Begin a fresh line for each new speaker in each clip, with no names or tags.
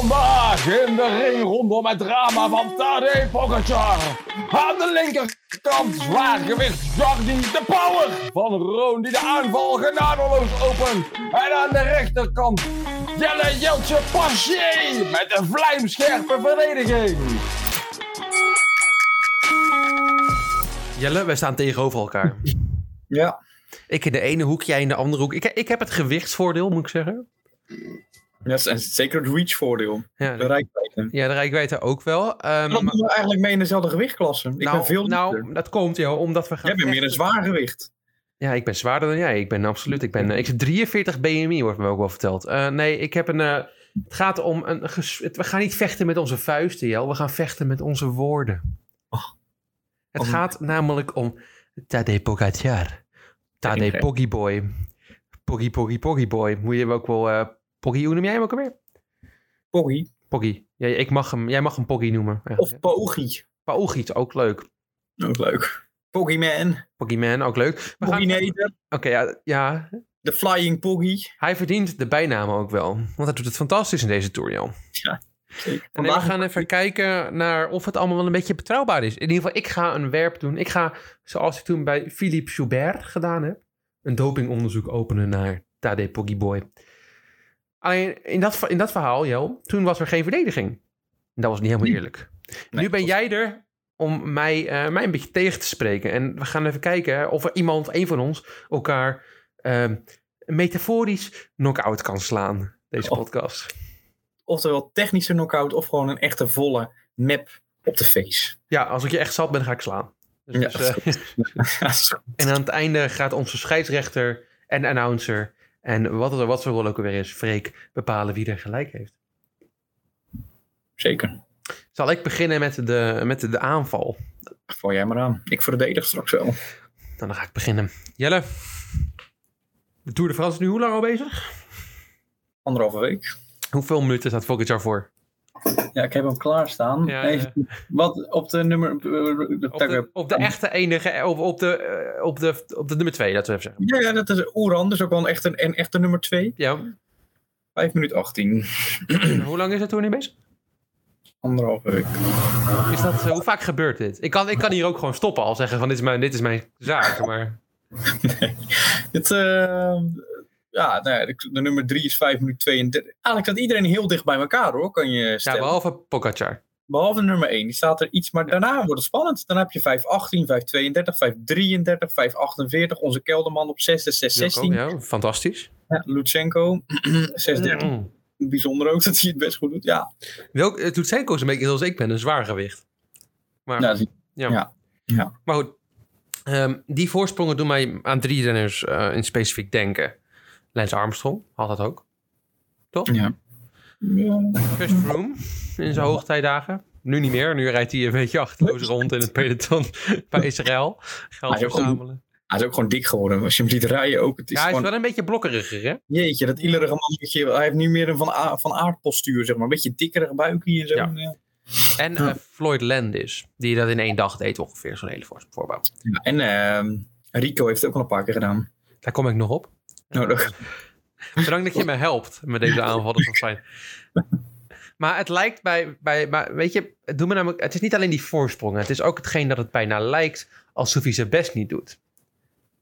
Vandaag in de ring rondom het drama van Tadej Pogacar. Aan de linkerkant zwaargewicht Jordi de Power van Roon die de aanval genadeloos opent. En aan de rechterkant Jelle Jeltje Paché met een vlijmscherpe verdediging.
Jelle, wij staan tegenover elkaar.
Ja.
Ik in de ene hoek, jij in de andere hoek. Ik, ik heb het gewichtsvoordeel, moet ik zeggen.
Ja, en zeker het reach-voordeel.
Ja,
De rijkwijde.
ja de rijkwijde ook wel. Ehm,
Dan doen we eigenlijk mee in dezelfde gewichtklasse. Ik
nou,
ben veel
nou, dat komt, joh, omdat we gaan...
Jij bent meer een zwaar gewicht.
Ja, ik ben zwaarder dan jij. Ik ben absoluut... Ik ben, eh, ik heb 43 BMI, wordt me ook wel verteld. Eh, nee, ik heb een... eh, het gaat om een... het- we gaan niet vechten met onze vuisten, Jel. We gaan vechten met onze woorden.
Oh.
Het
Om-
gaat namelijk om Tadej Pogacar. Tadej
Oké.
Poggy. Poggy, Poggy, Boy. Moet je hem ook wel... Poggy, hoe noem jij hem ook alweer?
Poggy.
Poggy. Ja, ik mag hem, jij mag hem Poggy noemen.
Of. Poggy.
Poggy, ook leuk.
Ook leuk. Poggy Man.
Poggy Man, ook leuk. We
Poggy
gaan-. Oké, ja, ja,
De Flying Poggy.
hij verdient de bijnaam ook wel. Want hij doet het fantastisch in deze tour, Jan.
Zeker.
En nee, we gaan even kijken naar of het allemaal wel een beetje betrouwbaar is. In ieder geval, ik ga een werp doen. Ik ga, zoals ik toen bij Philippe Joubert gedaan heb, een dopingonderzoek openen naar Tadej Poggyboy. Alleen in dat, in dat verhaal, Jo, toen was er geen verdediging. En dat was niet helemaal eerlijk.
Nee,
nu ben jij er om mij, mij een beetje tegen te spreken. En we gaan even kijken of er iemand, een van ons, elkaar ehm, metaforisch knock-out kan slaan. Deze
Oh.
podcast.
Oftewel technische knockout of gewoon een echte volle map op de face.
Ja, als ik je echt zat ben, ga ik slaan. Dus,
Ja,
dus, eh, en aan het einde gaat onze scheidsrechter en announcer... en wat, het, wat voor rol ook alweer is, Freek, bepalen wie er gelijk heeft.
Zeker.
Zal ik beginnen met de, met de, aanval?
Val jij maar aan. Ik verdedig straks wel.
Nou, dan ga ik beginnen. Jelle, de Tour de France is nu hoe lang al bezig?
Anderhalve week.
Hoeveel minuten staat Pogacar voor?
Ja, ik heb hem klaarstaan.
Ja,
Nee,
ja.
Wat op de nummer... De
Op de, op de echte enige, op, op, de, eh, op, de, op de nummer twee, laten we even zeggen.
Ja, ja, dat is Oeran. Dus ook wel een echte, een echte nummer 2.
Ja,
5 minuten 18.
hoe lang is het Tour nu bezig?
Anderhalve week.
Is dat, eh, hoe vaak gebeurt dit? Ik kan, ik kan hier ook gewoon stoppen al zeggen van dit is mijn, dit is mijn zaak, maar...
nee. Het, eh, ja, nou ja, de, de nummer 3 is 5 minuten 32. Eigenlijk staat iedereen heel dicht bij elkaar hoor, kan je
Ja,
stellen.
behalve Pogacar.
Behalve nummer 1, die staat er iets, maar daarna wordt het spannend. Dan heb je 518, 532, 533, 548. Onze kelderman op 6, 616.
Joko, ja, fantastisch.
Ja, Lutsenko, 630.
Mm.
Bijzonder ook dat hij het best goed doet. Ja,
Welk, doet zijn koos een beetje zoals ik ben, een zwaar gewicht. Maar,
nou, zie-
ja.
ja.
maar goed, Ehm, die voorsprongen doen mij aan drie renners eh, in specifiek denken. Lance Armstrong had dat ook. Toch?
ja. ja.
Chris Froome in zijn hoogtijdagen. Nu niet meer. Nu rijdt hij een beetje achterloos rond in het peloton bij Israël. Geld
Hij is ook
verzamelen.
Hij is ook gewoon dik geworden. Als je hem ziet rijden ook. Het is
Ja, hij is
gewoon,
wel een beetje blokkeriger, hè?
Jeetje, dat ielerige man. weet je, Hij heeft nu meer een van, van aardpostuur, zeg maar. Een beetje dikkerig buikje en zo.
Ja.
Ja.
En
Ja.
eh, Floyd Landis, die dat in één dag deed ongeveer, zo'n hele voor- voorbouw.
Ja, En ehm, Rico heeft het ook al een paar keer gedaan.
Daar kom ik nog op.
Nodig.
Bedankt dat je me helpt met deze aanval, dat is wel fijn. Maar het lijkt bij, bij maar weet je, het, doet me namelijk, het is niet alleen die voorsprongen. Het is ook hetgeen dat het bijna lijkt alsof hij zijn best niet doet.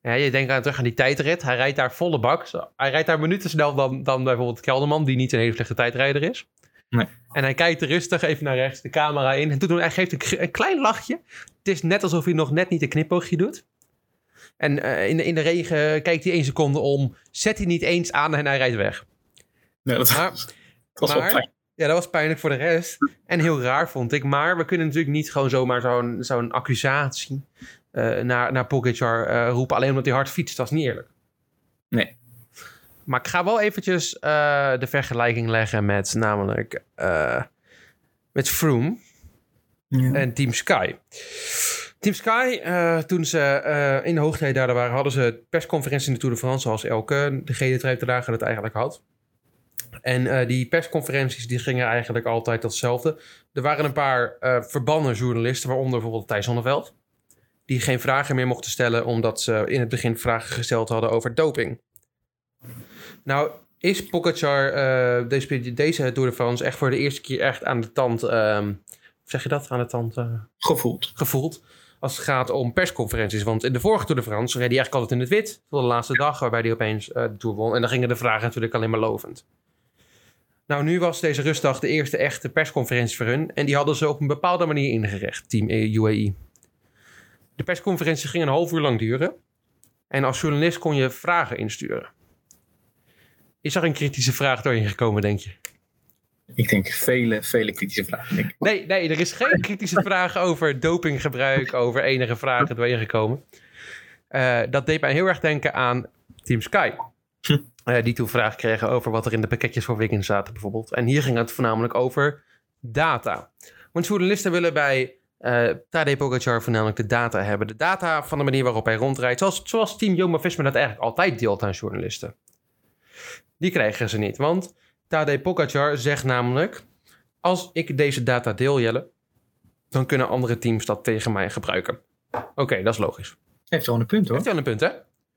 Ja, je denkt aan, terug aan die tijdrit. Hij rijdt daar volle bak. Hij rijdt daar minuten snel dan, dan bijvoorbeeld Kelderman, die niet een hele slechte tijdrijder is.
Nee.
En hij kijkt rustig even naar rechts, de camera in. En doet, hij geeft een, een klein lachje. Het is net alsof hij nog net niet een knipoogje doet. En eh, in, de, in de regen kijkt hij één seconde om. Zet hij niet eens aan en hij rijdt weg.
Ja, dat,
Maar-
dat was wel
maar-. Ja, dat was pijnlijk voor de rest. En heel raar vond ik. Maar we kunnen natuurlijk niet gewoon zomaar zo'n zo'n accusatie eh, naar, naar Pogacar eh, roepen. Alleen omdat hij hard fietst. Dat is niet eerlijk.
Nee.
Maar ik ga wel eventjes de vergelijking leggen met namelijk met Froome
Ja.
en Team Sky. Team Sky, eh, toen ze eh, in de hoogtijdagen waren, hadden ze persconferentie in de Tour de France, zoals elke de gele truitendagen het eigenlijk had. En eh, die persconferenties die gingen eigenlijk altijd hetzelfde. Er waren een paar verbannen journalisten, waaronder bijvoorbeeld Thijs Zonneveld, die geen vragen meer mochten stellen omdat ze in het begin vragen gesteld hadden over doping. Nou, is Pogacar deze, deze Tour de France echt voor de eerste keer echt aan de tand, hoe zeg je dat, aan de tand
Gevoeld.
gevoeld als het gaat om persconferenties. Want in de vorige Tour de France reed hij eigenlijk altijd in het wit tot de laatste dag waarbij hij opeens eh, de Tour won. En dan gingen de vragen natuurlijk alleen maar lovend. Nou, nu was deze rustdag de eerste echte persconferentie voor hun. En die hadden ze op een bepaalde manier ingericht, team UAE. De persconferentie ging een half uur lang duren. En als journalist kon je vragen insturen. Is er een kritische vraag doorheen gekomen, denk je?
Ik denk vele, vele kritische vragen. Denk ik.
Nee, nee, er is geen kritische vraag over dopinggebruik, over enige vragen doorheen gekomen. Eh, dat deed mij heel erg denken aan Team Sky.
Hm.
Eh, die toen vragen kregen over wat er in de pakketjes voor Wiggins zaten bijvoorbeeld. En hier ging het voornamelijk over data. Want journalisten willen bij eh Tadej Pogacar voornamelijk de data hebben. De data van de manier waarop hij rondrijdt. Zoals, zoals Team Jumbo-Visma dat eigenlijk altijd deelt aan journalisten. Die krijgen ze niet, want Tadej Pogacar zegt namelijk... Als ik deze data deel, Jelle, dan kunnen andere teams dat tegen mij gebruiken. Oké, dat is logisch.
Heeft wel een punt hoor.
Heeft wel een punt, hè?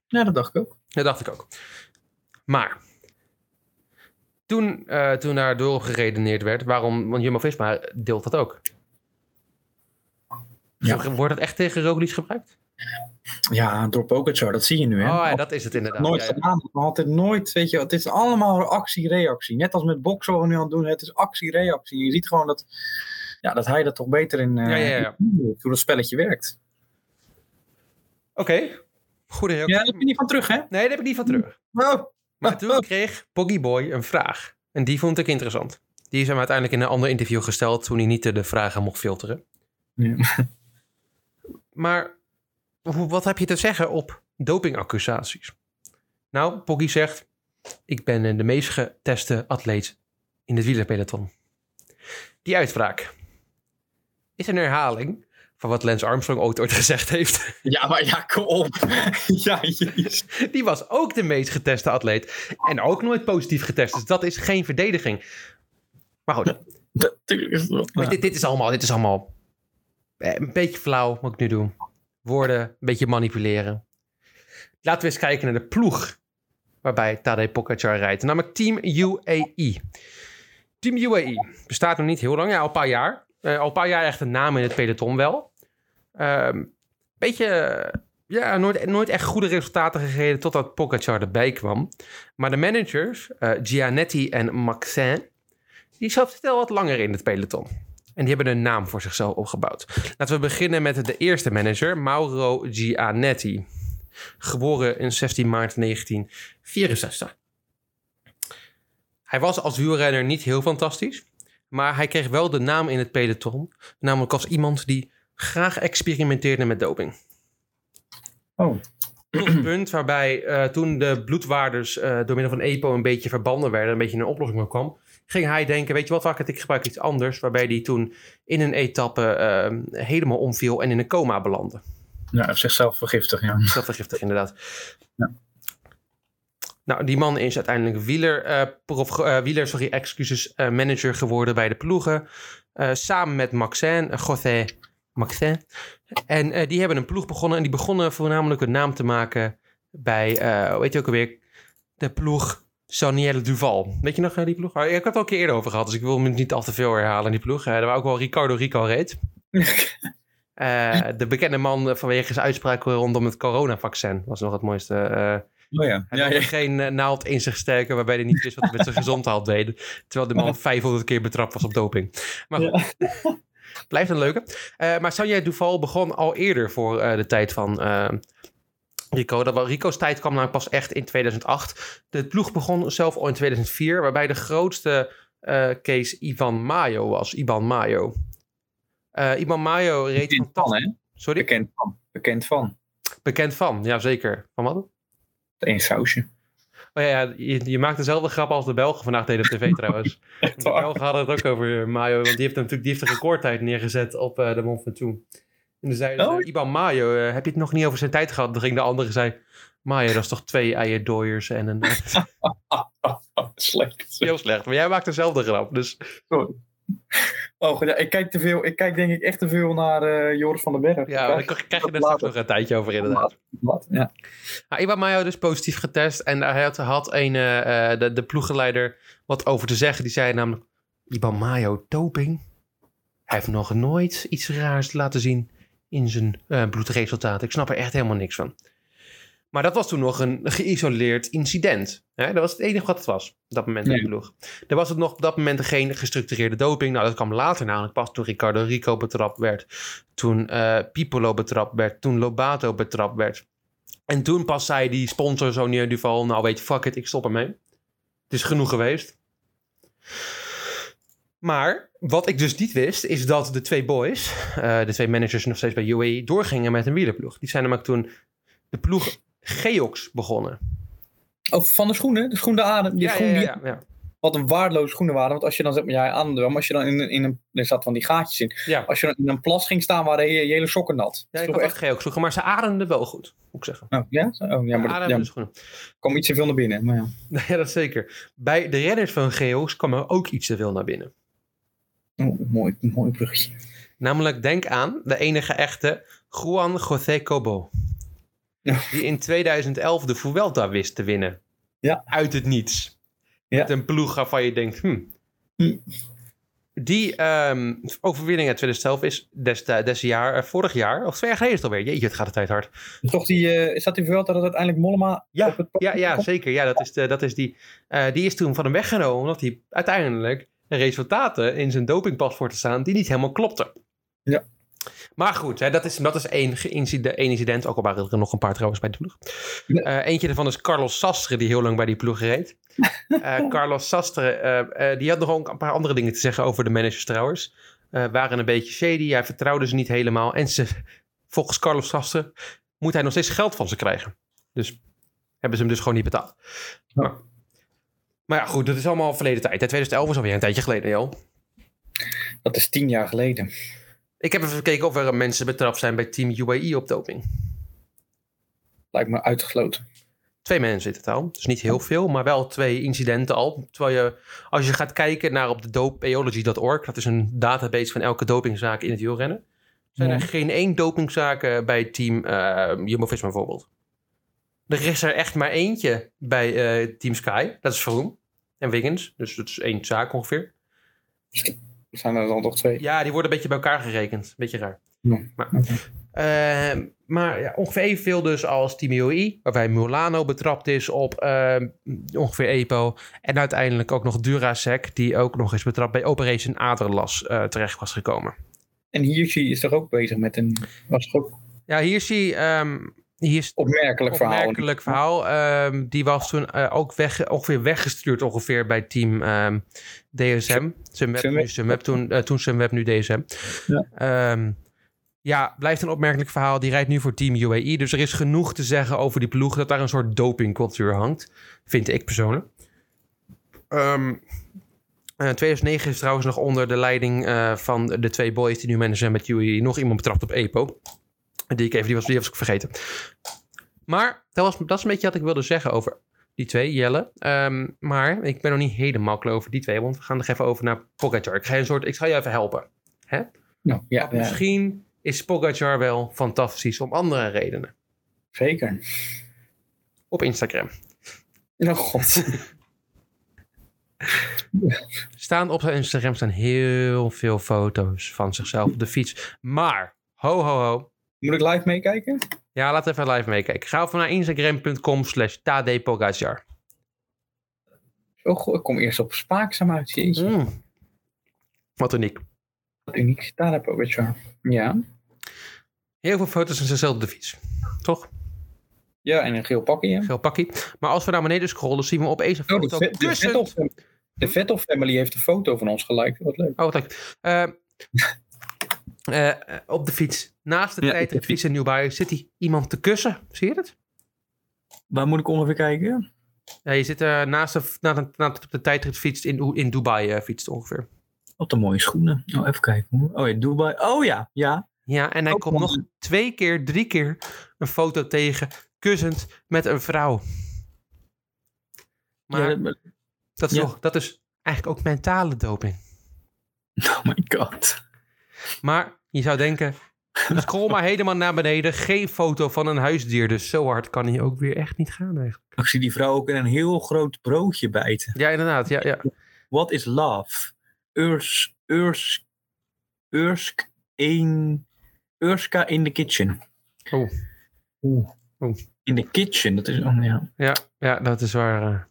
Ja, dat dacht ik ook.
Dat dacht ik ook. Maar toen, eh, toen daar door geredeneerd werd, waarom, want Jumbo-Visma deelt dat ook.
Ja.
Wordt dat echt tegen Roglic gebruikt?
Ja, door Pogacar, dat zie je nu hè.
Oh ja, dat is het inderdaad.
Nooit
Ja, ja.
gedaan, maar altijd nooit, weet je, het is allemaal actie-reactie. Net als met boksen wat we nu aan het doen, het is actie-reactie. Je ziet gewoon dat, ja, dat hij dat toch beter in,
Ja, ja, ja.
in- hoe dat spelletje werkt.
Oké, goede reactie.
Ja, daar heb je niet van terug, hè?
Nee, daar heb ik niet van terug.
Oh.
Maar toen kreeg Poggy Boy een vraag. En die vond ik interessant. Die is hem uiteindelijk in een ander interview gesteld toen hij niet de vragen mocht filteren.
Ja.
Maar wat heb je te zeggen op dopingaccusaties? Nou, Poggy zegt: Ik ben de meest geteste atleet in het wielerpeloton. Die uitspraak is een herhaling van wat Lance Armstrong ooit ooit gezegd heeft.
Ja, maar ja, kom op. ja, jezus.
Die was ook de meest geteste atleet. En ook nooit positief getest. Dus dat is geen verdediging. Maar goed,
Natuurlijk is
dit is allemaal, dit is allemaal eh, een beetje flauw wat ik nu doe. Woorden, een beetje manipuleren. Laten we eens kijken naar de ploeg waarbij Tadej Pogacar rijdt. Namelijk Team UAE. Team UAE bestaat nog niet heel lang, ja, al een paar jaar. Eh, al een paar jaar echt een naam in het peloton wel. Ehm beetje, ja, nooit, nooit echt goede resultaten gegeven totdat Pogacar erbij kwam. Maar de managers, eh, Gianetti en Maxin, die zat wel wat langer in het peloton. En die hebben een naam voor zichzelf opgebouwd. Laten we beginnen met de eerste manager, Mauro Gianetti. Geboren in 16 maart 1964. Hij was als wielrenner niet heel fantastisch. Maar hij kreeg wel de naam in het peloton. Namelijk als iemand die graag experimenteerde met doping.
Oh,
Tot het punt waarbij eh, toen de bloedwaardes eh, door middel van EPO een beetje verbanden werden, een beetje een oplossing kwam, ging hij denken, weet je wat, it, ik gebruik iets anders. Waarbij hij toen in een etappe eh, helemaal omviel en in een coma belandde.
ja, zichzelf vergiftig, ja.
Dat vergiftig inderdaad.
Ja.
Nou, die man is uiteindelijk wieler, eh, prof, eh, wieler sorry, excuses, eh, manager geworden bij de ploegen. samen met Maxin, José Maxin. En die hebben een ploeg begonnen. En die begonnen voornamelijk een naam te maken bij, hoe heet je ook alweer, de ploeg Saniel Duval. Weet je nog eh, die ploeg? Oh, Ik heb het al een keer eerder over gehad, dus ik wil me niet al te veel herhalen, die ploeg. Eh, waar ook wel Ricardo Rico reed. Eh, de bekende man vanwege zijn uitspraak rondom het coronavaccin was nog het mooiste.
Oh ja.
hij
ja,
geen naald in zich steken waarbij hij niet wist wat hij met zijn gezondheid deed. Terwijl de man 500 keer betrapt was op doping. Maar goed, blijft een leuke. Maar Sanja Duval begon al eerder voor de tijd van Rico. Dat, Rico's tijd kwam namelijk pas echt in 2008. De ploeg begon zelf al in 2004, waarbij de grootste eh, case Ivan Mayo was. Iban Mayo. Eh Iban Mayo reed
Bekend van, hè?
Sorry?
Bekend van. Bekend van.
Bekend van, ja zeker. Van wat?
Eén sausje.
Oh ja, ja, je, je maakt dezelfde grap als de Belgen vandaag deden op tv trouwens. De? Belgen hadden het ook over Mayo, want die heeft natuurlijk die heeft een recordtijd neergezet op eh, de Mont Ventoux. En dan zei
Oh.
uh, Iban Mayo, eh, heb je het nog niet over zijn tijd gehad? Dan ging de andere zei, Mayo, dat is toch twee eierdooiers en een...
Slecht.
Heel slecht, maar jij maakt dezelfde grap, dus...
Sorry. Oh, ja, ik kijk te veel. Ik kijk denk ik echt te veel naar eh, Joris van den Berg.
Ja, daar krijg je er straks nog een tijdje over inderdaad.
Wat? Ja.
Nou, Mayo dus positief getest. En hij had, had een, eh, eh, de, de ploeggeleider wat over te zeggen. Die zei namelijk, Iban Mayo doping? Hij heeft nog nooit iets raars laten zien in zijn uh, bloedresultaten. Ik snap er echt helemaal niks van. Maar dat was toen nog een geïsoleerd incident. Hè? Dat was het enige wat het was op dat moment in de ploeg. Er was het nog op dat moment geen gestructureerde doping. Nou, dat kwam later namelijk pas toen Ricardo Rico betrapt werd. Toen uh, Pipolo betrapt werd. Toen Lobato betrapt werd. En toen pas zei die sponsor Sonia Duval... nou weet je, fuck it, ik stop ermee. Het is genoeg geweest. Maar wat ik dus niet wist, is dat de twee boys... Uh, de twee managers nog steeds bij UAE... doorgingen met een wielerploeg. Die zijn namelijk toen de ploeg Geox begonnen.
Oh, van de schoenen? De schoenen adem. Die
ja,
schoen
ja, ja, ja.
Wat een waardeloze schoenen waren. Want als je dan zeg maar, ja, aan maar als je dan in, een- in een, er zat van die gaatjes in.
Ja,
Als je dan in een plas ging staan, waren je, je hele sokken nat.
ja ik had echt Geox vroeger, maar ze ademden wel goed, moet ik zeggen.
Oh, ja? Oh, ja, maar dat, ja,
schoenen.
kwam iets te veel naar binnen. Maar ja.
Ja, dat zeker. Bij de redders van Geox kwam er ook iets te veel naar binnen.
Oh, mooi, mooi bruggetje.
Namelijk, denk aan de enige echte Juan José Cobo.
Ja.
Die in 2011 de Vuelta wist te winnen.
Ja.
Uit het niets.
Ja.
Met een ploeg waarvan je denkt, hm.
Hm.
Die ehm, overwinning uit 2011 is des, des jaar, eh, vorig jaar, of twee jaar geleden is het alweer. Jeetje, het gaat de tijd hard.
Toch die, eh, is dat die Vuelta dat uiteindelijk Mollema
Ja,
op het
Ja, ja
komt?
zeker. Ja, dat is, de, dat is die. eh, die is toen van hem weggenomen, omdat hij uiteindelijk resultaten in zijn dopingpaspoort te staan die niet helemaal klopten.
Ja.
Maar goed, hè, dat is, dat is één, incident, één incident. Ook al waren er nog een paar trouwens bij de ploeg.
Ja.
Eh, eentje daarvan is Carlos Sastre, die heel lang bij die ploeg reed. Eh, Carlos Sastre, eh, die had nog een paar andere dingen te zeggen over de managers trouwens. Waren een beetje shady, hij vertrouwde ze niet helemaal. En ze, volgens Carlos Sastre moet hij nog steeds geld van ze krijgen. Dus hebben ze hem dus gewoon niet betaald.
Ja.
Maar, maar ja, goed, dat is allemaal verleden tijd. hè. 2011 is alweer een tijdje geleden, joh.
Dat is tien jaar geleden.
Ik heb even gekeken of er mensen betrapt zijn bij Team UAE op doping.
Lijkt me uitgesloten.
Twee mensen in totaal. Dus niet heel veel, maar wel twee incidenten al. Terwijl je, als je gaat kijken naar op de dopeology.org, dat is een database van elke dopingzaak in het wielrennen, zijn er geen één dopingzaak eh, bij team eh Jumbo-Visma bijvoorbeeld. Er is er echt maar eentje bij eh, Team Sky. Dat is Froome en Wiggins. Dus dat is één zaak ongeveer.
Zijn er dan toch twee?
Ja, die worden een beetje bij elkaar gerekend. Beetje raar.
Ja.
Maar, eh, maar ja, ongeveer evenveel dus als Team UAE, waarbij Mulano betrapt is op eh, ongeveer EPO. En uiteindelijk ook nog Durasec, die ook nog eens betrapt bij Operation Aderlas terecht was gekomen.
En Hirschi is toch ook bezig met een... Was ook
Ja, hier zie je... ehm, hier is
opmerkelijk verhaal.
opmerkelijk verhaal. Ehm, die was toen eh, ook weg, ongeveer weggestuurd ongeveer bij team ehm, DSM. Sunweb,
Sunweb.
nu Sunweb, toen, eh, toen Sunweb, nu DSM.
Ja.
Ehm, ja, blijft een opmerkelijk verhaal. Die rijdt nu voor team UAE. Dus er is genoeg te zeggen over die ploeg... dat daar een soort dopingcultuur hangt. Vind ik persoonlijk. Ehm, eh, 2009 is trouwens nog onder de leiding eh, van de twee boys... die nu manager zijn met UAE... nog iemand betrapt op EPO. Die ik even, die was, die was ik vergeten. Maar dat, was, dat is een beetje wat ik wilde zeggen over die twee, Jelle. Ehm, maar ik ben nog niet helemaal klaar over die twee, want we gaan nog even over naar Pogacar. Ik ga een soort, ik ga je even helpen.
Nou, ja,
Want
ja,
Misschien is Pogacar wel fantastisch om andere redenen.
zeker.
Op Instagram.
Oh god.
Staan op zijn Instagram staan heel veel foto's van zichzelf op de fiets. Maar, ho ho ho.
Moet ik live meekijken?
Ja, laat even live meekijken. Ga even naar instagram.com slash tdpogacar.
Oh ik kom eerst op spaakzaam uit. Jeetje.
Mm. Wat uniek.
Wat uniek. Weer Ja.
Heel veel foto's van zichzelf op de fiets. Toch?
Ja, en een geel pakje. Ja.
Geel pakkie. Maar als we naar beneden scrollen, zien we opeens een
Oh, de,
foto
Vet- de, fam- de Vettel family heeft een foto van ons geliked. Wat leuk.
Oh, wat leuk. Eh, eh, op de fiets. Naast de
Ja,
tijdritfiets in Dubai zit hij iemand te kussen. Zie je het?
Waar moet ik ongeveer kijken?
Ja, je zit eh, naast de, na de, na de, de tijdritfiets in, in Dubai eh, fietst ongeveer.
Wat een mooie schoenen. Oh, even kijken. Oh ja, Dubai. Oh ja, ja.
Ja, en hij komt nog twee keer, drie keer een foto tegen kussend met een vrouw. Maar
ja dat-
dat, is
ja.
nog, dat is eigenlijk ook mentale doping.
Oh my god.
Maar je zou denken, scroll maar helemaal naar beneden. Geen foto van een huisdier. Dus zo hard kan hij ook weer echt niet gaan eigenlijk.
Ik zie die vrouw ook in een heel groot broodje bijten.
Ja, inderdaad. Ja, ja.
What is love? Urs, Urs, Ursk, een, Urska in the kitchen.
Oh.
Oeh. In the kitchen, dat is, oh, ja.
Ja, ja, dat is waar.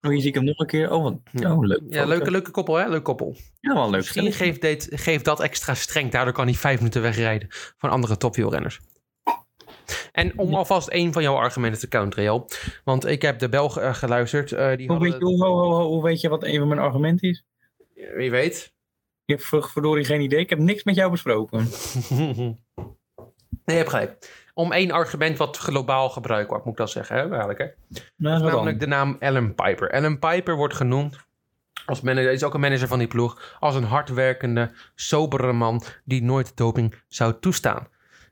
Oh, hier zie ik hem nog een keer. Oh, wat, oh leuk.
Ja, leuke, leuke koppel, hè? Leuk koppel.
Ja, wel leuk.
Misschien geeft, dit, geeft dat extra streng. Daardoor kan hij vijf minuten wegrijden van andere topwielrenners. En om alvast een van jouw argumenten te counteren, Jel. Want ik heb de Belgen eh, geluisterd. eh, die
Hoe weet, je, hoe, hoe, hoe, hoe weet je wat een van mijn argumenten is?
Wie weet.
Ik heb ver- verdorie geen idee. Ik heb niks met jou besproken.
nee, je hebt gelijk. Om één argument wat globaal gebruikt wordt, moet ik dat zeggen. Hè? Eigenlijk, hè?
Nou, dan?
Namelijk de naam Alan Piper. Alan Piper wordt genoemd, als manager, is ook een manager van die ploeg, als een hardwerkende, sobere man die nooit doping zou toestaan.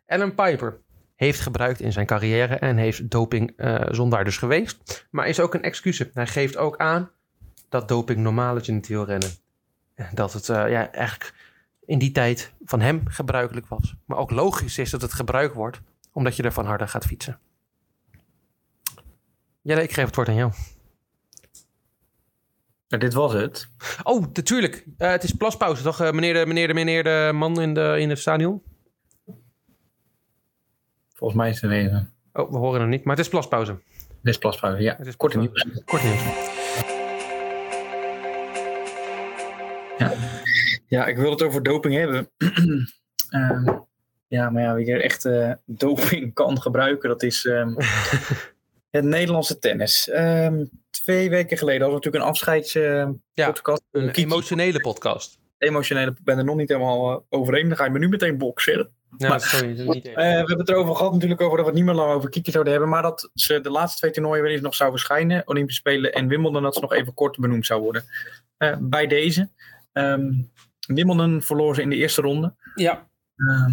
Alan Piper heeft gebruikt in zijn carrière en heeft doping eh zondaar dus geweest. Maar is ook een excuus. Hij geeft ook aan dat doping normaal is in het wielrennen. Dat het eh, ja, eigenlijk in die tijd van hem gebruikelijk was. Maar ook logisch is dat het gebruikt wordt, omdat je ervan harder gaat fietsen. Ja, ik geef het woord aan jou.
Ja, dit was het.
Oh, natuurlijk. Eh, het is plaspauze, toch? Eh, meneer, de, meneer, de, meneer de man in, de, in het stadion?
Volgens mij is het even.
Oh, we horen hem niet. Maar het is plaspauze.
Dit is plaspauze. Ja,
Het is
korte
plaspauze.
nieuws.
Kort nieuws.
Ja, ik wil het over doping hebben. Ehm, ja, maar ja, wie er echt eh, doping kan gebruiken, dat is ehm, het Nederlandse tennis. Ehm, twee weken geleden hadden we natuurlijk een afscheidspodcast.
Ja, Een
Kiki.
emotionele podcast.
Emotionele, ik ben er nog niet helemaal eh, overheen. Dan ga je me nu meteen boksen.
Ja,
Maar-
sorry. dat is niet
Eh, we hebben het erover gehad natuurlijk over dat we het niet meer lang over Kiki zouden hebben. Maar dat ze de laatste twee toernooien weer eens nog zouden verschijnen. Olympische Spelen en Wimbledon. Dat ze nog even kort benoemd zou worden. Eh, bij deze. Ehm Wimbledon verloor ze in de eerste ronde.
ja.
Ehm,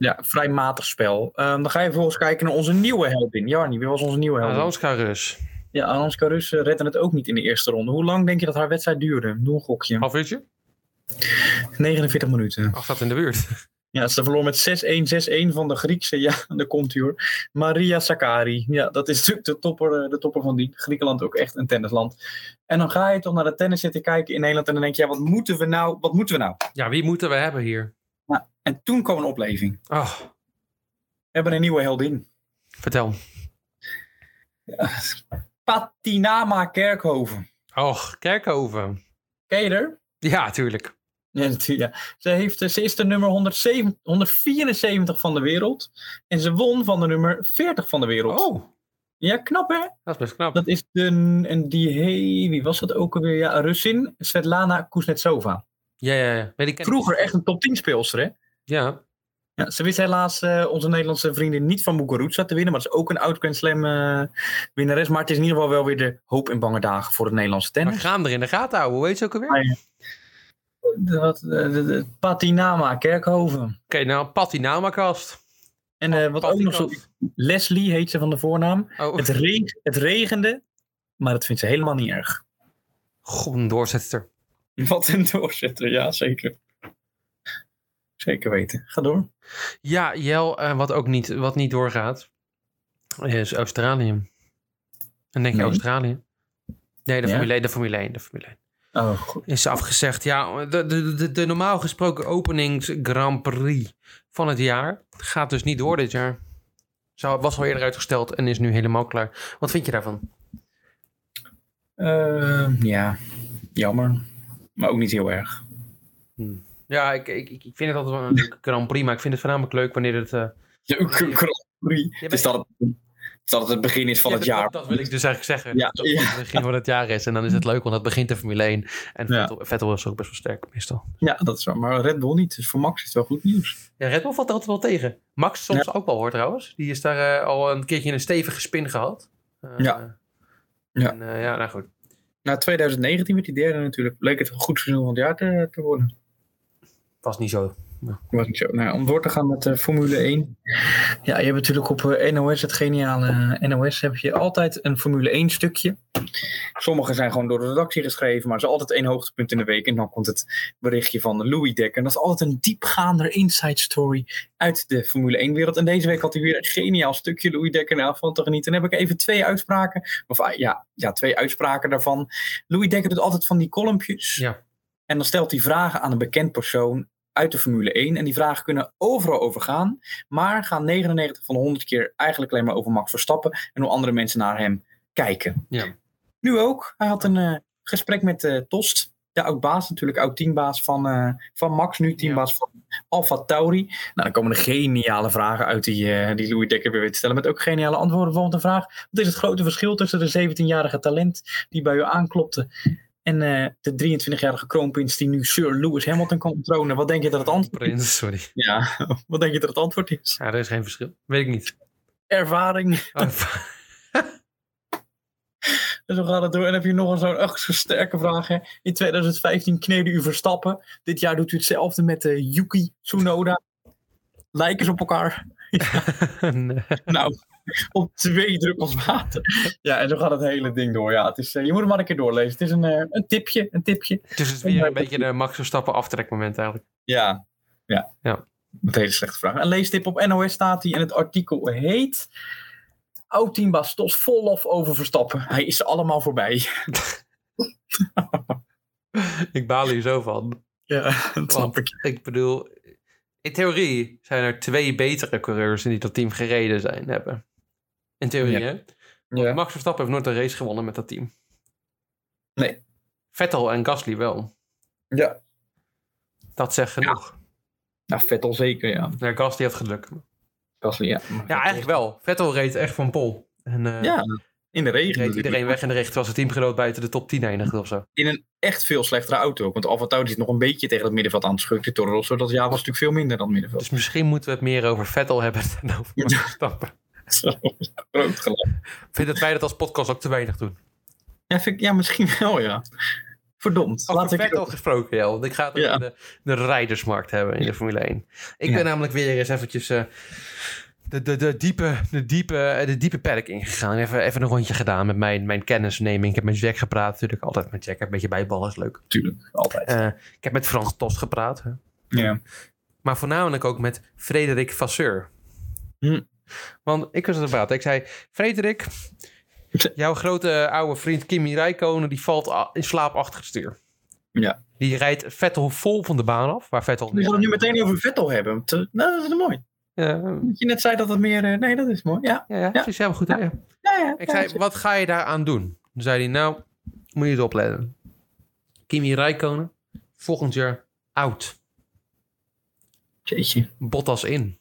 ja, vrij matig spel. Ehm, dan ga je vervolgens kijken naar onze nieuwe heldin. Jarni, wie was onze nieuwe heldin?
Aranska Rus.
Ja, Aranska Rus eh, redde het ook niet in de eerste ronde. Hoe lang denk je dat haar wedstrijd duurde? Doe een gokje.
Half uurtje?
49 minuten.
Ach, dat in de buurt.
Ja, ze verloor met 6-1, 6-1 van de Griekse. Ja, u hoor. Maria Sakkari. Ja, dat is natuurlijk de topper, eh, de topper van die. Griekenland ook echt een tennisland. En dan ga je toch naar de tennis zitten kijken in Nederland. En dan denk je, ja, wat moeten we nou? Wat moeten we nou?
Ja, wie moeten we hebben hier?
En toen kwam een opleving.
Oh,
We hebben een nieuwe heldin.
vertel.
Patinama Kerkhoven.
Oh, Kerkhoven.
Ken je er?
Ja, tuurlijk.
Ja, natuurlijk. Ja. Ze, heeft, ze is de nummer 107, 174 van de wereld. En ze won van de nummer 40 van de wereld.
Oh,
Ja, knap hè?
dat is best knap.
Dat is de, en die, hey, wie was dat ook alweer? Ja, Russin, Svetlana Kuznetsova.
Ja, ja, ja. Weet ik,
Vroeger echt een top 10 speelster hè?
Ja.
Ja, ze wist helaas eh, onze Nederlandse vriendin niet van Muguruza te winnen. Maar dat is ook een oud Grand Slam eh, winnares. Maar het is in ieder geval wel weer de hoop in bange dagen voor het Nederlandse tennis.
gaan er in de gaten houden. Hoe heet ze ook alweer?
Ah, ja. Wat, Patinama Kerkhoven.
Oké, nou, Patinamakast.
En eh, wat ook nog zo... Leslie heet ze van de voornaam.
Oh,
Het, re- het regende, maar dat vindt ze helemaal niet erg.
god, een doorzetter.
Wat een doorzetter, ja zeker. Zeker weten. Ga door.
Ja, Jel, eh, wat ook niet, wat niet doorgaat, is Australië. En denk je
Nee.
Australië? Nee, de
Ja?
Formule 1, de Formule 1, de Formule 1.
Oh, goed.
Is afgezegd. Ja, de, de, de, de normaal gesproken openings Grand Prix van het jaar gaat dus niet door dit jaar. Zou, was al eerder uitgesteld en is nu helemaal klaar. Wat vind je daarvan?
Eh, ja, jammer. Maar ook niet heel erg.
Ja, ik, ik, ik vind het altijd wel een leuke Grand Prix, maar ik vind het voornamelijk leuk wanneer het... eh,
Ja, ook een Grand Prix.
bent-
Dus dat het, dat het het begin is van
ja,
het
dat-
jaar.
Dat, dat wil ik dus eigenlijk zeggen.
Ja,
Dat het het begin van het jaar is en dan is het leuk, want het begint de Formule 1. En. Vettel, Vettel is ook best wel sterk meestal.
Ja, dat is waar. Maar Red Bull niet. Dus voor Max is het wel goed nieuws.
Ja, Red Bull valt altijd wel tegen. Max soms ook wel hoor trouwens. Die is daar eh, al een keertje een stevige spin gehad. Eh,
Ja. Ja.
En, eh, ja, nou goed.
Na 2019 met die derde natuurlijk bleek het een goed seizoen van het jaar te, te worden.
Was niet zo.
Was niet zo. Nou, om door te gaan met de Formule 1. Ja, je hebt natuurlijk op eh, NOS, het geniale eh, NOS, heb je altijd een Formule 1 stukje. Sommige zijn gewoon door de redactie geschreven, maar is altijd één hoogtepunt in de week. En dan komt het berichtje van Louis Dekker. En dat is altijd een diepgaander inside story uit de Formule 1 wereld. En deze week had hij weer een geniaal stukje Louis Dekker. Nou, van te genieten. En heb ik even twee uitspraken. Of ah, ja, ja, twee uitspraken daarvan. Louis Dekker doet altijd van die kolompjes.
Ja.
En dan stelt hij vragen aan een bekend persoon uit de Formule 1. En die vragen kunnen overal over gaan. Maar gaan 99 van de 100 keer eigenlijk alleen maar over Max Verstappen. En hoe andere mensen naar hem kijken.
Ja.
Nu ook. Hij had een eh, gesprek met eh, Tost. De oud-baas, natuurlijk oud-teambaas van, eh, van Max. Nu teambaas van Alfa Tauri. Nou, dan komen er geniale vragen uit die, die Louis Dekker weer weet te stellen. Met ook geniale antwoorden. Bijvoorbeeld een vraag. Wat is het grote verschil tussen de 17-jarige talent die bij u aanklopte... En eh, de 23-jarige kroonprins die nu Sir Lewis Hamilton kan onttronen. Wat denk je dat het antwoord is?
Prins, sorry.
Ja, wat denk je dat het antwoord is?
Ja, er is geen verschil. Weet ik niet.
Ervaring.
Oh,
En zo gaat het door. En heb je nog een zo'n echt sterke vraag. Hè. In 2015 kneedde u Verstappen. Dit jaar doet u hetzelfde met eh, Yuki Tsunoda. Lijken ze op elkaar?
Nee.
Nou, op twee druppels water. Ja, en zo gaat het hele ding door. Ja, het is, eh, je moet hem maar een keer doorlezen. Het is een, eh, een tipje, een tipje.
Het is dus weer een beetje de Max Verstappen aftrekmoment eigenlijk.
Ja, ja.
Ja.
Een hele slechte vraag. Een leestip op NOS staat hij en het artikel heet... Oud-team Bastos vol lof over Verstappen. Hij is ze allemaal voorbij.
ik baal hier zo van.
Ja, dat snap ik.
ik bedoel, in theorie zijn er twee betere coureurs die dat team gereden zijn hebben. In theorie,
Ja.
hè? Max Verstappen heeft nooit een race gewonnen met dat team.
Nee.
Vettel en Gasly wel.
Ja.
Dat zegt genoeg.
Nou, Vettel zeker, ja.
Ja, Gasly had geluk.
Gasly, ja.
Ja, eigenlijk wel. Vettel reed echt van pol. En eh
Ja, in de regen.
reed iedereen weg in de richting. Terwijl zijn teamgenoot buiten de top 10 eindigde of zo.
In een echt veel slechtere auto. ook. Want Alfa Tauri zit nog een beetje tegen het middenveld aan het schurken. Toro Rosso, dat jaar was natuurlijk veel minder dan het middenveld.
Dus misschien moeten we het meer over Vettel hebben dan over Max Verstappen.
Groot gelijk.
Ik vind dat wij dat als podcast ook te weinig doen.
Ja, vind ik, ja, misschien wel, ja. Verdomd.
Over
Laat ik
Vettel gesproken, ja. Want ik ga het
Ja.
over de, de rijdersmarkt hebben in de Formule 1. Ik
Ja.
ben namelijk weer eens eventjes eh, de, de, de diepe, de diepe, eh, de diepe paddock ingegaan. Even, even een rondje gedaan met mijn, mijn kennisneming. Ik heb met Jack gepraat natuurlijk. Altijd met Jack. Een beetje bijballen is leuk.
natuurlijk. Altijd.
Eh, ik heb met Frans Tost gepraat. Hè.
ja.
Maar voornamelijk ook met Frederik Vasseur.
Hm.
Want ik was aan het praten. Ik zei, Frederik, jouw grote oude vriend Kimi Räikkönen... die valt in slaap achter het stuur.
Ja.
Die rijdt Vettel vol van de baan af. Waar Vettel...
We gaan het nu meteen over Vettel hebben. Te- nou, dat is mooi. Dat je net zei dat het meer... eh, nee, dat is mooi. Ja,
ja, ja, precies. Helemaal goed. hè? Ja.
ja, ja.
Ik
ja,
zei, wat ga je daaraan doen? Toen zei hij, nou, moet je eens opletten. Kimi Räikkönen, volgend jaar oud.
Jeetje,
Bottas in.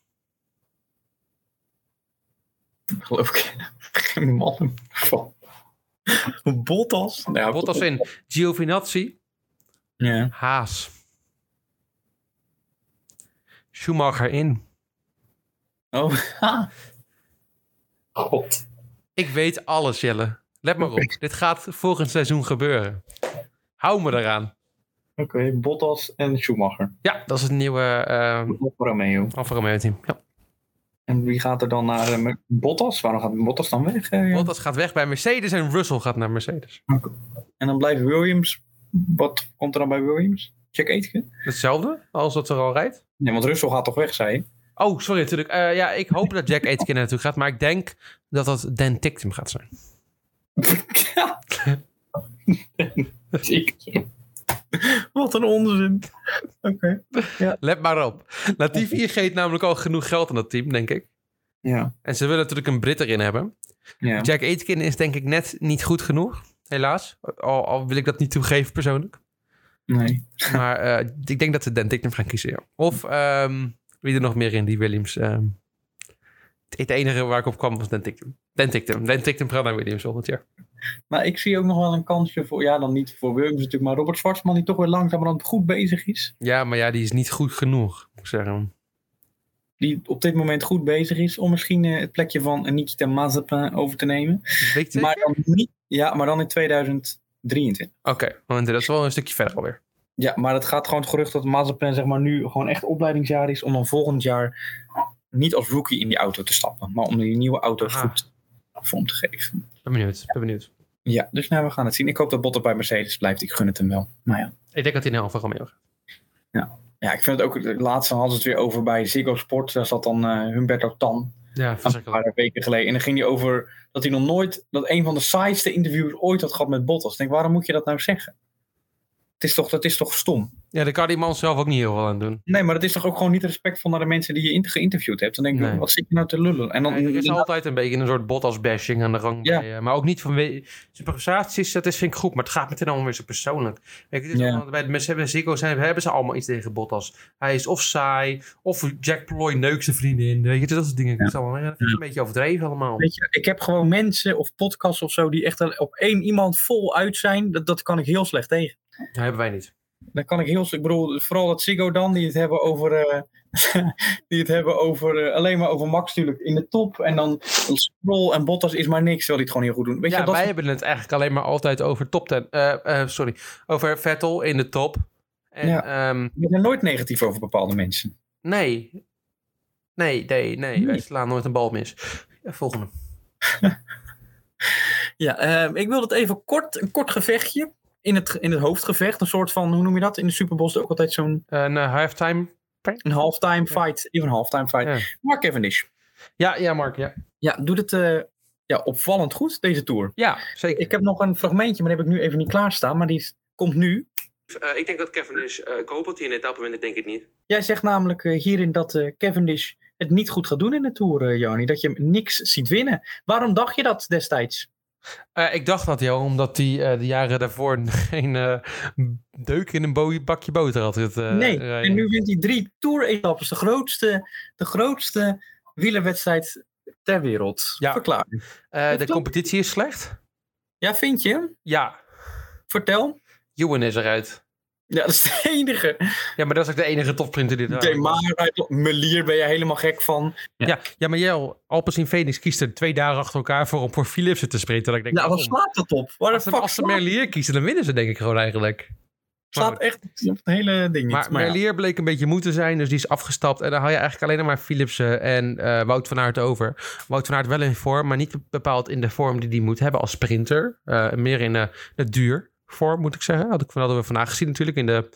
geloof ik geen man van. Bottas? Nou,
Bottas in. Giovinazzi,
Ja.
Haas. Schumacher in.
Oh. God.
Ik weet alles, Jelle. Let maar op. Dit gaat volgend seizoen gebeuren. Hou me eraan.
Oké, Bottas en Schumacher.
Ja, dat is het nieuwe eh
Alfa Romeo.
Alfa Romeo team. Ja.
En wie gaat er dan naar eh, Bottas? Waarom gaat Bottas dan weg? eh?
Bottas gaat weg bij Mercedes en Russell gaat naar Mercedes.
En dan blijft Williams. Wat komt er dan bij Williams? Jack Aitken?
Hetzelfde als dat er al rijdt.
Nee, want Russell gaat toch weg, zei je?
Oh, sorry, natuurlijk. Eh, ja, ik hoop dat Jack Aitken er naartoe gaat, maar ik denk dat dat Dan Ticktum gaat zijn.
Ja. Wat een onzin. Oké.
Let maar op. Latifi geeft namelijk al genoeg geld aan dat team, denk ik.
Ja.
En ze willen natuurlijk een Brit erin hebben.
ja.
Jack Aitken is denk ik net niet goed genoeg, helaas. Al, al wil ik dat niet toegeven persoonlijk.
Nee.
Maar eh, ik denk dat ze Dan Ticktum gaan kiezen, ja. Of ehm, wie er nog meer in die Williams... ehm, het enige waar ik op kwam was Ticktum. Dan Ticktum gaat naar Williams volgend jaar.
Maar ik zie ook nog wel een kansje voor, ja, dan niet voor Williams natuurlijk, maar Robert Schwarzman die toch weer langzamerhand goed bezig is.
Ja, maar ja, die is niet goed genoeg, moet ik zeggen.
Die op dit moment goed bezig is om misschien eh, het plekje van Nikita Mazepin over te nemen. Maar dan niet, ja, maar dan in 2023.
Oké, want dat is wel een stukje verder alweer.
Ja, maar het gaat gewoon het gerucht dat Mazepin zeg maar, nu gewoon echt opleidingsjaar is om dan volgend jaar niet als rookie in die auto te stappen, maar om die nieuwe auto
Aha.
goed vorm te geven.
Ben benieuwd, ben benieuwd.
Ja, dus nou, we gaan het zien. Ik hoop dat Bottas bij Mercedes blijft. Ik gun het hem wel. Maar ja.
Ik denk dat hij in Alfa Romeo gaat.
Ja, ik vind het ook, het laatste hadden ze het weer over bij Ziggo Sport. Daar zat dan eh, Humberto Tan,
Ja,
een paar weken geleden. En dan ging hij over dat hij nog nooit, dat een van de saaiste interviews ooit had gehad met Bottas. Ik denk, waarom moet je dat nou zeggen? Het is toch, dat is toch stom?
Ja, daar kan die man zelf ook niet heel veel aan doen.
Nee, maar dat is toch ook gewoon niet respectvol naar de mensen die je geïnterviewd hebt. Dan denk ik,
Nee.
wat zit je nou te lullen? En dan,
Nee, er is altijd een beetje een soort Bottas-bashing aan de gang.
Ja.
bij, eh, maar ook niet vanwege... Zijn prestaties, dat is, vind ik goed. Maar het gaat meteen allemaal weer zo persoonlijk. Kijk, is
Ja.
allemaal- bij de Mercedes Zico zijn, hebben ze allemaal iets tegen Bottas. Hij is of saai, of Jack Ploy neukt zijn vriendin. Weet je, dat soort dingen.
Ja.
Dat is allemaal, dat een beetje overdreven allemaal.
Weet je, ik heb gewoon mensen of podcasts of zo die echt op één iemand vol uit zijn. Dat, dat kan ik heel slecht tegen.
Dat hebben wij niet.
Dan kan ik heel. Ik bedoel, vooral dat Ziggo dan, die het hebben over. eh, die het hebben over. eh, alleen maar over Max natuurlijk in de top. En dan Stroll en Bottas is maar niks. Terwijl die het gewoon heel goed doen. Weet
ja,
je, dat
wij hebben het eigenlijk alleen maar altijd over top 10. eh, eh, sorry, over Vettel in de top. En,
Ja.
ehm,
ik ben er nooit negatief over bepaalde mensen.
nee. Nee, nee, nee. Wij
Nee.
slaan nooit een bal mis. Volgende.
Ja, ehm, ik wil het even kort. Een kort gevechtje. In het, in het hoofdgevecht. Een soort van, hoe noem je dat? In de Super Bowl is er ook altijd zo'n
Een eh, halftime.
een halftime fight. Even een halftime fight.
Ja.
Mark Cavendish.
Ja, ja, Mark. Ja,
Ja, doet het eh, ja, opvallend goed, deze tour.
ja zeker.
Ik heb nog een fragmentje, maar die heb ik nu even niet klaarstaan. Maar die komt nu.
Eh, ik denk dat Kevin is. ik hoop dat hij in de etappe wint. Ik denk het niet.
Jij zegt namelijk hierin dat eh, Cavendish het niet goed gaat doen in de Tour, eh Joni. Dat je hem niks ziet winnen. Waarom dacht je dat destijds?
Eh, ik dacht dat, joh, omdat hij eh, de jaren daarvoor geen eh, deuk in een bo- bakje boter had. Het,
nee, en nu wint hij drie Tour-etappes. De grootste, de grootste wielerwedstrijd ter wereld.
Ja.
Verklaar.
De
klopt.
competitie is slecht.
Ja, vind je?
Ja,
Vertel.
Ewan is eruit.
Ja, dat is de enige.
Ja, maar dat is ook de enige topsprinter die er
Oké, maar uit Melier ben je helemaal gek van.
Ja, ja maar Jel, Alpecin Phoenix kiest er twee dagen achter elkaar voor om voor Philipsen te sprinten. Dat ik denk,
Nou, wat slaat dat op? Waar de
als als ze Merlier kiezen, dan winnen ze denk ik gewoon eigenlijk.
slaat echt op het hele ding niet.
Maar,
Maar ja.
Bleek een beetje moe te zijn, dus die is afgestapt. En dan haal je eigenlijk alleen nog maar Philipsen en eh, Wout van Aert over. Wout van Aert wel in vorm, maar niet bepaald in de vorm die hij moet hebben als sprinter. Eh, meer in eh, de duur vorm, moet ik zeggen. Had ik, hadden we vandaag gezien natuurlijk in de,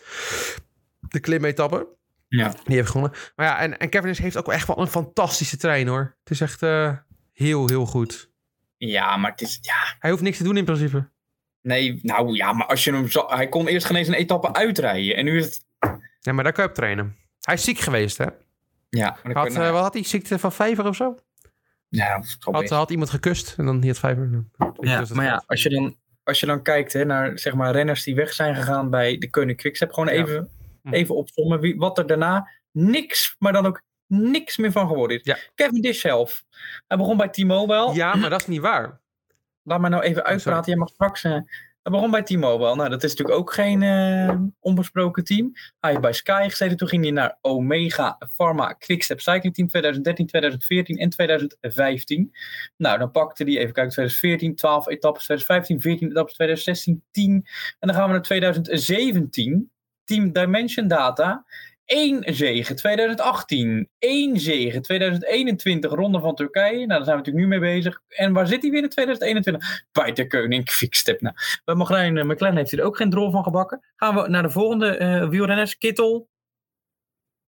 de klimetappe.
Ja.
Die heeft gewonnen. Maar ja, en, en Kevin heeft ook echt wel een fantastische trein hoor. Het is echt eh, heel, heel goed.
ja, maar het is. Ja,
Hij hoeft niks te doen in principe.
nee, nou ja, maar als je hem zo. Hij kon eerst geen eens een etappe uitrijden. En nu is het.
Ja, maar daar kan je op trainen. Hij is ziek geweest, hè?
Ja, maar
Had, eh, wat had hij? Ziekte van vijver of zo?
ja, dat
Had, had iemand gekust en dan niet het vijver.
ja,
dat
maar ja, als je dan. Als je dan kijkt hè, naar zeg maar, renners die weg zijn gegaan bij de Koning Quickstep, gewoon even,
Hm.
even opzommen wie, wat er daarna niks, maar dan ook niks meer van geworden is.
Ja.
Kevin Dish zelf. Hij begon bij T-Mobile.
Ja, maar dat is niet waar.
Laat mij nou even uitpraten. Jij mag straks. Hij begon bij T-Mobile. Nou, dat is natuurlijk ook geen eh, onbesproken team. Hij heeft bij Sky gezeten. Toen ging hij naar Omega Pharma Quickstep Cycling Team 2013, 2014 en 2015. Nou, dan pakte hij even kijken. 2014, 12 etappes. 2015, 14 etappes. 2016, 10. En dan gaan we naar 2017. Team Dimension Data. 1 zege 2018. 1 zege 2021. Ronde van Turkije. Nou, daar zijn we natuurlijk nu mee bezig. En waar zit hij weer in 2021? Bij de Koning. Nou, bij Marijn uh, McLaren heeft hij er ook geen drol van gebakken. Gaan we naar de volgende uh, wielrenners. Kittel.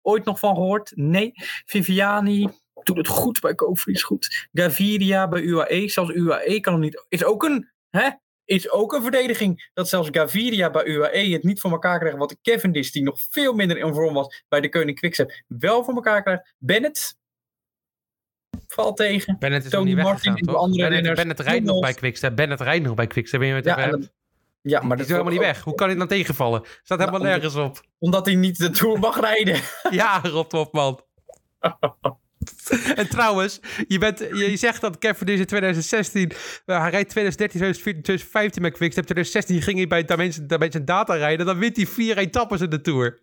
Ooit nog van gehoord? Nee. Viviani. Doet het goed bij Kofries. Goed. Gaviria bij UAE. Zelfs UAE kan hem niet. Is ook een. Hè? Is ook een verdediging. Dat zelfs Gaviria bij UAE het niet voor elkaar krijgt. Wat Cavendish, die nog veel minder in vorm was bij de Koning Quickstep, wel voor elkaar krijgt. Bennett valt tegen.
Bennett is
Tony
nog niet
Martin
weggegaan,
en de
toch?
andere
Bennett. Bennett rijdt nog bij Quickstep. Bennett rijdt nog bij Quickstep. Ben je met
Ja,
ja,
maar
Die
dat
is helemaal niet weg. Hoe kan hij dan tegenvallen? Staat helemaal
Nou,
nergens op.
Omdat hij niet de Tour mag rijden.
Ja, Rob Topman. en trouwens, je, bent, je zegt dat Cavendish in 2016, uh, hij rijdt 2013, 2014, 2015 met Quickstep. 2016 ging hij bij Dimension, Dimension Data rijden. Dan wint hij vier etappes in de Tour.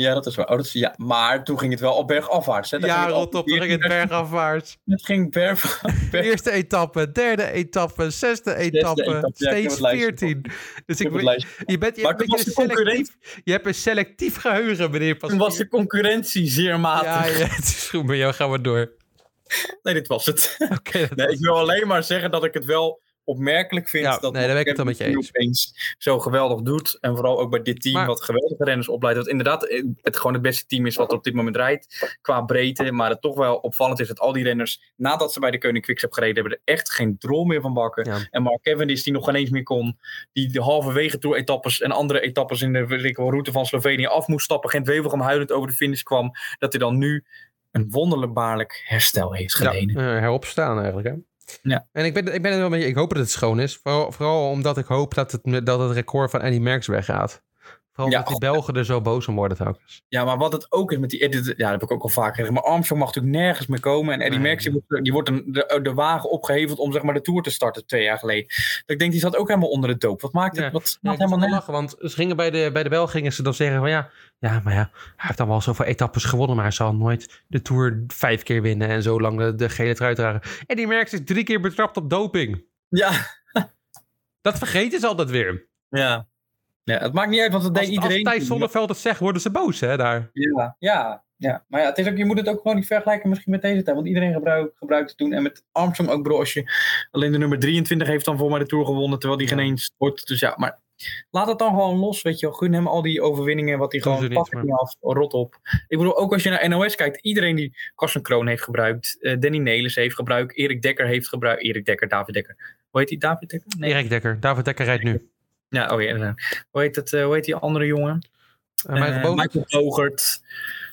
Ja, dat is waar. Oh, dat is, ja. Maar toen ging het wel op bergafwaarts. Hè?
Ja, rot op, dan ging het bergafwaarts.
Het ging berg, berg-
Eerste etappe, derde etappe, zesde etappe, steeds 14. Dus
Ik
je bent, je
Maar
hebt een
toen
beetje selectief, je hebt een selectief geheugen, meneer
Toen was de concurrentie zeer matig.
Ja, ja, het is goed met jou, gaan we door.
Nee, dit was het.
Oké, dat
Nee,
was-
ik wil alleen maar zeggen dat ik het wel opmerkelijk vind
Ja,
dat
nee, daar ben ik het wel met je
Kevin
eens.
zo geweldig doet. En vooral ook bij dit team
Maar-
wat geweldige renners opleidt. Dat inderdaad eh, het gewoon het beste team is wat er op dit moment rijdt qua breedte. Maar het toch wel opvallend is dat al die renners nadat ze bij de Koning Quickstep gereden hebben er echt geen drol meer van bakken.
Ja.
En Mark Cavendish die nog geen eens meer kon. Die de halverwege toe etappes en andere etappes in de ik route van Slovenië af moest stappen. Gent Wevelgem huilend over de finish kwam. Dat hij dan nu een wonderbaarlijk herstel heeft
ja,
geleden.
eh, heropstaan eigenlijk, hè?
Ja.
En ik ben, ik ben er wel mee, ik hoop dat het schoon is. Vooral, omdat ik hoop dat het, dat het record van Eddie Merckx weggaat. Vooral
Ja,
omdat die Belgen er zo boos om worden telkens.
Ja, maar wat het ook is met die ja, dat heb ik ook al vaak gezegd. Maar Armstrong mag natuurlijk nergens meer komen. En Eddie
Nee.
Merckx, die wordt, die wordt een, de, de wagen opgeheveld om zeg maar de Tour te starten twee jaar geleden. Dat ik denk, die zat ook helemaal onder de doop. Wat maakt het?
Ja.
Wat
Ja,
maakt
ik moest
helemaal nergens?
lachen, want ze gingen bij de, bij de Belgen gingen ze dan zeggen van ja, ja, maar ja, hij heeft dan wel zoveel etappes gewonnen, maar hij zal nooit de Tour vijf keer winnen en zo lang de, de gele trui dragen. En die Merckx is drie keer betrapt op doping.
Ja,
Dat vergeten ze altijd weer.
ja. Ja, het maakt niet uit, want dat deed
Als,
iedereen.
als Thijs Zonneveld het zegt, worden ze boos hè, daar.
Ja, ja, ja. Maar ja, het is ook, je moet het ook gewoon niet vergelijken misschien met deze tijd. Want iedereen gebruikt, gebruikt het toen. En met Armstrong ook, bro. Als je alleen de nummer 23 heeft dan voor mij de Tour gewonnen. Terwijl die geen eens wordt. Dus ja, maar laat het dan gewoon los. Weet je wel. Gun hem al die overwinningen. Wat hij gewoon
ze niet,
af, rot op. Ik bedoel, ook als je naar NOS kijkt. Iedereen die Carsten Kroon heeft gebruikt. eh, Danny Nelis heeft gebruikt. Erik Dekker heeft gebruikt. Erik Dekker, David Dekker. Hoe heet die? David Dekker? Nee.
Erik Dekker, David Dekker rijdt nu.
Ja, oh ja. ja. Hoe heet, het, eh, hoe heet die andere jongen?
Uh, Michael
Eh,
Bogert?
Michael Bogert.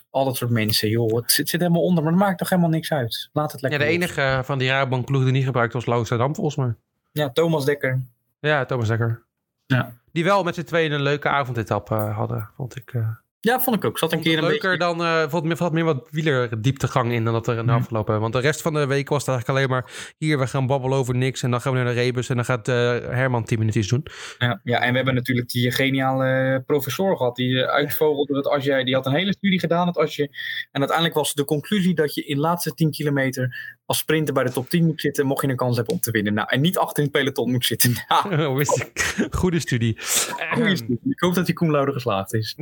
Al dat soort mensen, joh. Het zit, zit helemaal onder, maar dat maakt toch helemaal niks uit. Laat het
Ja,
lekker
de
los.
enige eh, van die Rabobank ploeg die niet gebruikt was Loosdam volgens mij.
Ja, Thomas Dekker.
Ja, Thomas Dekker.
Ja.
Die wel met z'n tweeën een leuke avondetappe eh, hadden, vond ik. eh.
Ja, vond ik ook. Zat een keer een
leuker
beetje...
dan, eh vond meer, wat wielerdieptegang in dan dat er in de
Mhm.
afgelopen. Want de rest van de week was het eigenlijk alleen maar hier, we gaan babbelen over niks. En dan gaan we naar de Rebus en dan gaat eh, Herman 10 minuutjes doen.
Ja, ja, en we hebben natuurlijk die geniale professor gehad. Die eh, uitvogelde dat als jij... Die had een hele studie gedaan. Dat als je, en uiteindelijk was de conclusie dat je in de laatste 10 kilometer... als sprinter bij de top 10 moet zitten... mocht je een kans hebben om te winnen. Nou, en niet achter in het peloton moet zitten. Nou?
Goede studie.
goeie studie. Ik hoop dat die Koen Lauder geslaagd is.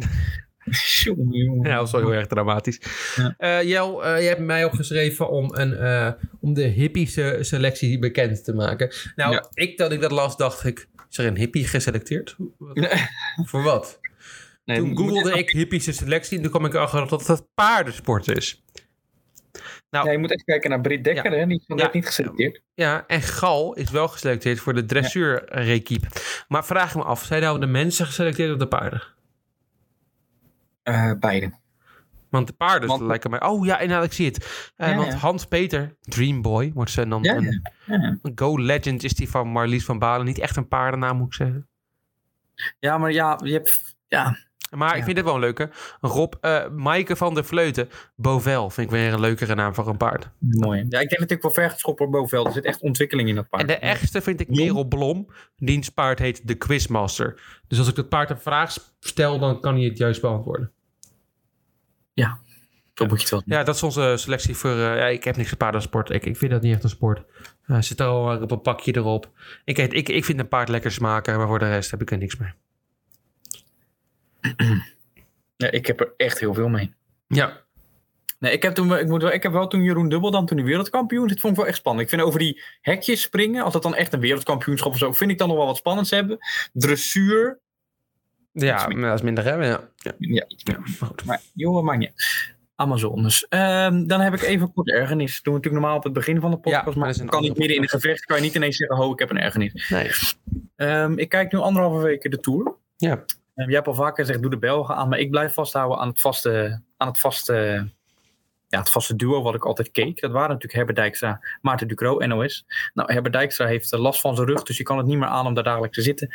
Jongen, jongen.
Ja, dat was wel heel erg dramatisch.
Ja.
Eh, Jel, je hebt mij opgeschreven om, een, eh, om de hippische selectie bekend te maken. Nou,
Ja.
ik dat ik dat las, dacht ik, is er een hippie geselecteerd?
Nee.
Voor wat?
Nee,
Toen googelde ik hippische selectie en toen kwam ik erachter dat het paardensport is. Nou,
Ja, je moet echt kijken naar Britt Dekker, hè? Die,
Ja.
niet geselecteerd.
Ja, en Gal is wel geselecteerd voor de dressuurrekiep. Maar vraag me af, zijn nou de mensen geselecteerd of de paarden?
Eh beide.
Want de paarden
Want-
lijken mij... Oh ja, inderdaad, ik zie het. Eh,
Ja,
want
ja.
Hans-Peter, Dreamboy, wordt ze dan
Ja,
een,
ja. Ja.
een Go Legend is die van Marlies van Balen. Niet echt een paardennaam, moet ik zeggen.
ja, maar ja, je hebt... Ja,
Maar ik
Ja.
vind het wel een leuke. Rob, eh Maaike van der Vleuten, Bovel, vind ik weer een leukere naam voor een paard.
mooi. Ja, ik denk natuurlijk wel ver geschopt wordt Bovenveld. Er zit echt ontwikkeling in dat paard.
En de echtste vind ik? Merel Blom. Diens paard heet de Quizmaster. Dus als ik dat paard een vraag stel, dan kan hij het juist beantwoorden.
Zo moet je het wel doen.
Ja, dat is onze selectie voor... eh, ja, ik heb niks met paardensport. Ik, ik vind dat niet echt een sport. Eh zit er al op een pakje erop. Ik, ik, ik vind een paard lekker smaken, maar voor de rest heb ik er niks mee.
Ja, ik heb er echt heel veel mee.
Ja,
Nee, ik heb, toen, wel- ik, moet wel, ik heb wel toen Jeroen Dubbel dan toen hij wereldkampioen. Dit vond ik wel echt spannend. Ik vind over die hekjes springen, als dat dan echt een wereldkampioenschap of zo, vind ik dan nog wel wat spannends hebben. Dressuur,
ja maar dat is minder, hè? Ja. ja.
ja, iets meer.
maar goed.
Maar joh, maakt niet. Amazones. Ehm, dan heb ik even kort ergernis. Dat doen we natuurlijk normaal op het begin van de podcast.
Ja, maar
kan niet midden in een gevecht. Kan je niet ineens zeggen, oh, ik heb een ergernis.
Nee.
Ehm, ik kijk nu anderhalve weken de Tour.
Ja.
Jij hebt al vaker gezegd, doe de Belgen aan. Maar ik blijf vasthouden aan het vaste, aan het vaste, ja, het vaste duo wat ik altijd keek. Dat waren natuurlijk Herbert Dijkstra, Maarten Ducro, NOS. Nou, Herbert Dijkstra heeft eh, last van zijn rug, dus je kan het niet meer aan om daar dagelijks te zitten.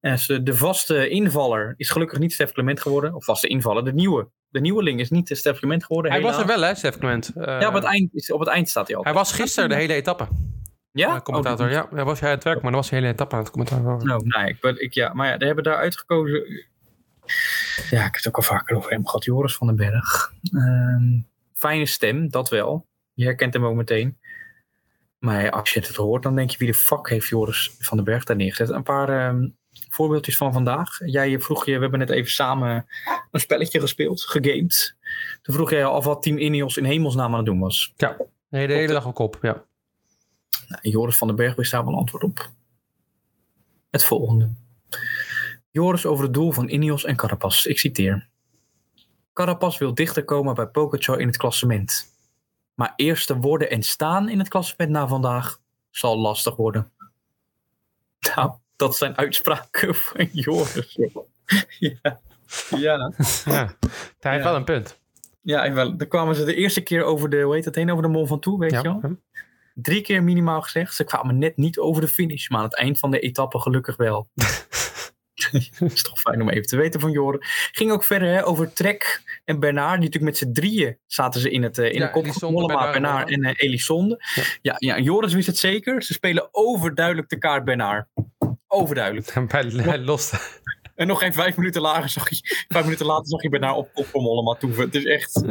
En de vaste invaller is gelukkig niet Stef Clement geworden. Of vaste invaller, de nieuwe. De nieuweling is niet Stef Clement geworden.
Hij was er wel, hè, Stef Clement? Eh,
Ja, op het, eind, is- op het eind staat hij al.
Hij was gisteren de hele etappe.
Ja?
Ja, commentator.
Oh,
ja, hij was hij aan het werk, maar dan was de hele etappe aan het commentaar.
Nou, nee, ik, ben- ik, ja, maar ja, die hebben daar uitgekozen. Ja, ik heb het ook al vaker over hem gehad. Joris van den Berg. Ehm, fijne stem, dat wel. Je herkent hem ook meteen. Maar als je het hoort, dan denk je wie de fuck heeft Joris van den Berg daar neergezet. Een paar ehm, voorbeeldjes van vandaag. Jij vroeg je, we hebben net even samen een spelletje gespeeld, gegamed. Toen vroeg jij al af wat Team Ineos in hemelsnaam aan het doen was.
Ja, nee, de hele dag op kop, ja.
Nou, Joris van den Berg wist daar wel een antwoord op. Het volgende. Joris over het doel van Ineos en Carapaz. Ik citeer. Carapaz wil dichter komen bij Pogacar in het klassement. Maar eerste worden en staan in het klassement na vandaag zal lastig worden. Nou, dat zijn uitspraken van Joris. ja. Ja.
ja. Hij heeft
Ja.
wel een punt.
Ja, en wel. Dan kwamen ze de eerste keer over de, hoe heet dat heen, over de Mol van Toe, weet
Ja.
je wel? Drie keer minimaal gezegd. Ze kwamen net niet over de finish, maar aan het eind van de etappe gelukkig wel. Is toch fijn om even te weten van Joren. Ging ook verder hè, over Trek en Bernard. Die natuurlijk met z'n drieën zaten ze in, het, eh, in
Ja,
de kop. Mollema,
Bernard,
en uh, Elisonde.
Ja.
Ja. Ja, en Joris wist het zeker. Ze spelen overduidelijk de kaart Bernard. Overduidelijk.
Hij, lost.
En nog geen vijf minuten later zag je, vijf minuten later zag je Bernard op kop van Mollema toeven. Het is echt...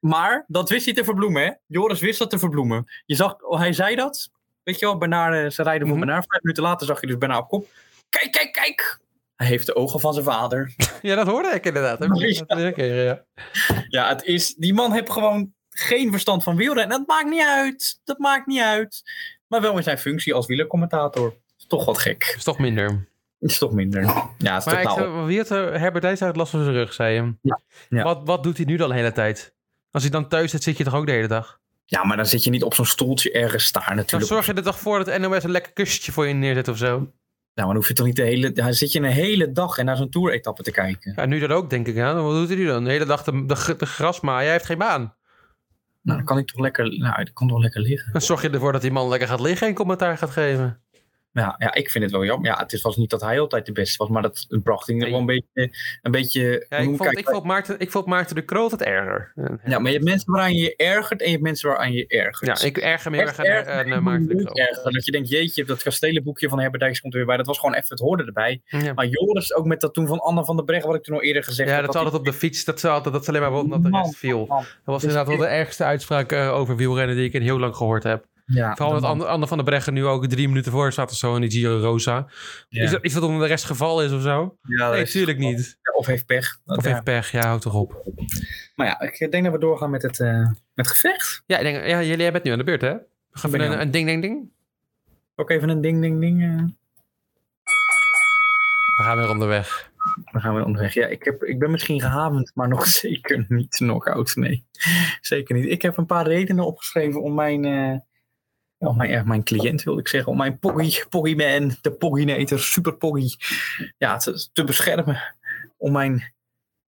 Maar dat wist hij te verbloemen, hè? Joris wist dat te verbloemen. Je zag, oh, hij zei dat. Weet je wel, Bernard, eh, ze rijden voor
Mhm.
Bernard. Vijf minuten later zag je dus Bernard op kop. Kijk, kijk, kijk! Hij heeft de ogen van zijn vader.
Ja, dat hoorde ik inderdaad.
Ja.
ja.
Ja, het is, die man heeft gewoon geen verstand van wielrennen. Dat maakt niet uit. Dat maakt niet uit. Maar wel in zijn functie als wielercommentator. Is toch wat gek.
is toch minder.
Is toch minder. Ja, het is
Maar ik,
totaal.
er, Herbert Dijs uit last van zijn rug, zei.
Ja, ja.
Wat, wat doet hij nu dan de hele tijd? Als hij dan thuis zit, zit je toch ook de hele dag?
Ja, maar dan zit je niet op zo'n stoeltje ergens staan
Dan
natuurlijk.
zorg je er toch voor dat NOS een lekker kussentje voor je neerzet of zo?
Nou, maar dan hoef je toch niet de hele... Dan zit je een hele dag en naar zo'n tour-etappe te kijken.
Ja, nu dat ook, denk ik. Ja. Wat doet hij nu dan? De hele dag de, de, de gras maaien. Hij heeft geen baan.
Nou, dan kan ik toch lekker... Nou, dat kan toch lekker liggen.
Dan zorg je ervoor dat die man lekker gaat liggen en commentaar gaat geven.
Ja, ja, ik vind het wel jammer. Ja, het is- was niet dat hij altijd de beste was, maar dat bracht hij
Nee.
wel een beetje... Een beetje
Ja, ik, vond, ik, vond Maarten, ik vond Maarten de Kroot het erger.
ja, maar je hebt mensen waaraan je je ergert en je hebt mensen waaraan je je ergert.
Ja, ik erger me heel
Echt
erg aan,
erg,
aan,
ik
aan Maarten de Kroot.
erger. Dat je denkt, jeetje, dat kastelenboekje van Herbert Dijks komt er weer bij. Dat was gewoon even, het hoorde erbij.
Ja.
Maar Joris, ook met dat toen van Anne van der Breggen, wat ik toen al eerder gezegd
Ja,
heb.
dat is altijd op de fiets. Dat is, altijd, dat is alleen maar omdat de rest viel.
man.
Dat was
Dus
inderdaad wel de ergste uitspraak eh, over wielrennen die ik in heel lang gehoord heb.
Ja,
Vooral dat Anne van der Breggen nu ook drie minuten voor staat of zo in die Giro Rosa.
Ja.
Is, dat, is dat omdat de rest geval is of zo?
Ja,
Nee, natuurlijk niet.
Of heeft pech.
Of heeft pech. Ja, houd toch op.
Maar ja, ik denk dat we doorgaan met het, eh, met het gevecht.
Ja, ik denk, ja jullie jij bent nu aan de beurt, hè? We gaan even
ik
een, een ding, ding, ding.
Ook even een ding, ding, ding. eh.
We gaan weer onderweg.
Dan gaan we onderweg. Ja, ik, heb, ik ben misschien gehavend, maar nog zeker niet knock-out. Nee, zeker niet. Ik heb een paar redenen opgeschreven om mijn, eh, ja, mijn, mijn cliënt, wil ik zeggen, om mijn Poggy, Poggy Man, de Pogginator, Super Poggy, ja, te, te beschermen. Om mijn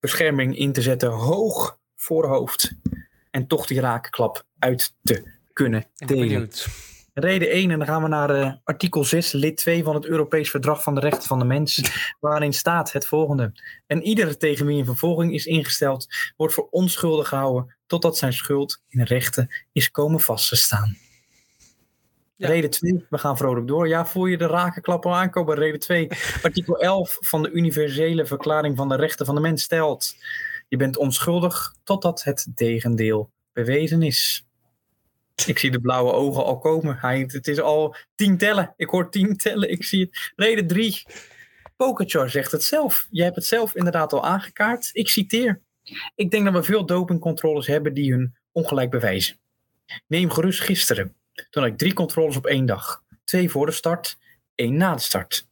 bescherming in te zetten hoog voor hoofd. En toch die rakenklap uit te kunnen delen. Reden 1, en dan gaan we naar eh, artikel 6, lid 2 van het Europees Verdrag van de Rechten van de Mens, waarin staat het volgende. En iedere tegen wie een vervolging is ingesteld, wordt voor onschuldig gehouden totdat zijn schuld in rechten is komen vast te staan.
Ja.
Reden 2, we gaan vrolijk door. Ja, voel je de rakenklap al aankomen? Reden 2, artikel 11 van de Universele Verklaring van de Rechten van de Mens stelt. Je bent onschuldig totdat het tegendeel bewezen is. Ik zie de blauwe ogen al komen. Hij, het is al tien tellen. Ik hoor tien tellen. Ik zie het. Reden drie. Pokerchar zegt het zelf. Jij hebt het zelf inderdaad al aangekaart. Ik citeer. Ik denk dat we veel dopingcontroles hebben die hun ongelijk bewijzen. Neem gerust gisteren. Toen had ik drie controles op één dag. Twee voor de start, één na de start.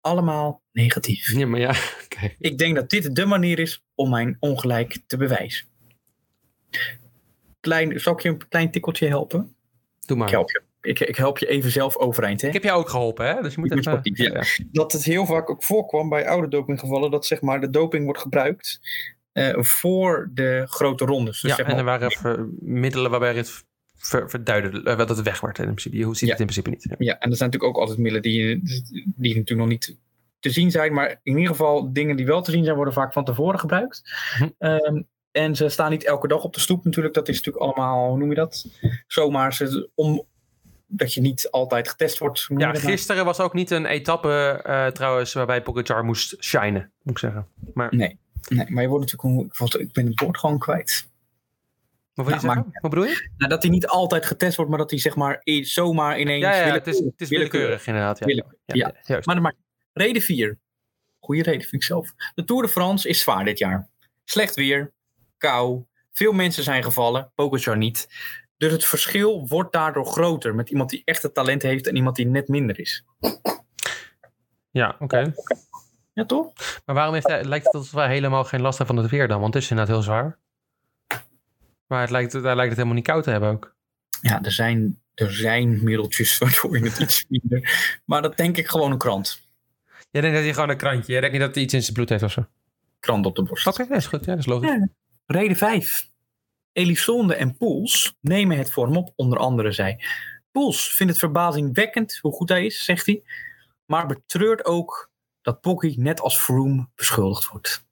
Allemaal negatief.
Ja, maar ja, kijk.
Ik denk dat dit de manier is om mijn ongelijk te bewijzen. Klein, zal ik je een klein tikkeltje helpen?
Doe maar.
Ik help je. Ik, ik help je even zelf overeind. Hè?
Ik heb jou ook geholpen, hè? Dus je moet even...
sportief, ja. Dat het heel vaak ook voorkwam bij oude dopinggevallen dat zeg maar de doping wordt gebruikt eh, voor de grote rondes. Dus
ja,
zeg
en er
maar,
waren middelen waarbij het ver, eh, dat het weg werd in principe. Je ziet
Ja.
het in principe niet. Ja.
ja, en er zijn natuurlijk ook altijd middelen die, die natuurlijk nog niet te zien zijn, maar in ieder geval dingen die wel te zien zijn worden vaak van tevoren gebruikt.
Mhm.
Ehm, en ze staan niet elke dag op de stoep natuurlijk. Dat is natuurlijk allemaal, hoe noem je dat? Zomaar ze, om dat je niet altijd getest wordt.
Ja,
nou?
gisteren was ook niet een etappe eh, trouwens waarbij Pogacar moest shinen, moet ik zeggen. Maar
Nee, nee, maar je wordt natuurlijk, ik ben het woord gewoon kwijt.
Wat, wil je
Nou,
zeggen? wat bedoel je?
Nou, dat hij niet altijd getest wordt, maar dat hij zeg maar zomaar ineens...
Ja, ja het, is,
willekeurig-
het is willekeurig inderdaad. Ja,
Willekeurig, ja. Maar dat maakt reden 4. Goeie reden vind ik zelf. De Tour de France is zwaar dit jaar. Slecht weer, kou, veel mensen zijn gevallen, Pogacar niet. Dus het verschil wordt daardoor groter met iemand die echt het talent heeft en iemand die net minder is.
Ja, oké.
Ja, toch?
Maar waarom heeft hij, lijkt het alsof wij helemaal geen last hebben van het weer dan? Want het is inderdaad heel zwaar. Maar het lijkt, daar lijkt het helemaal niet koud te hebben ook.
Ja, er zijn, er zijn middeltjes waardoor je het iets minder... Maar dat denk ik gewoon een krant.
Jij denkt dat hij gewoon een krantje... Jij denkt niet dat hij iets in zijn bloed heeft of zo?
Krant op de borst.
Oké, dat is goed. Ja, dat is logisch.
Ja. Reden 5. Elisonde en Poels nemen het vorm op, onder andere zij. Poels vindt het verbazingwekkend hoe goed hij is, zegt hij. Maar betreurt ook dat Pocky net als Froome beschuldigd wordt.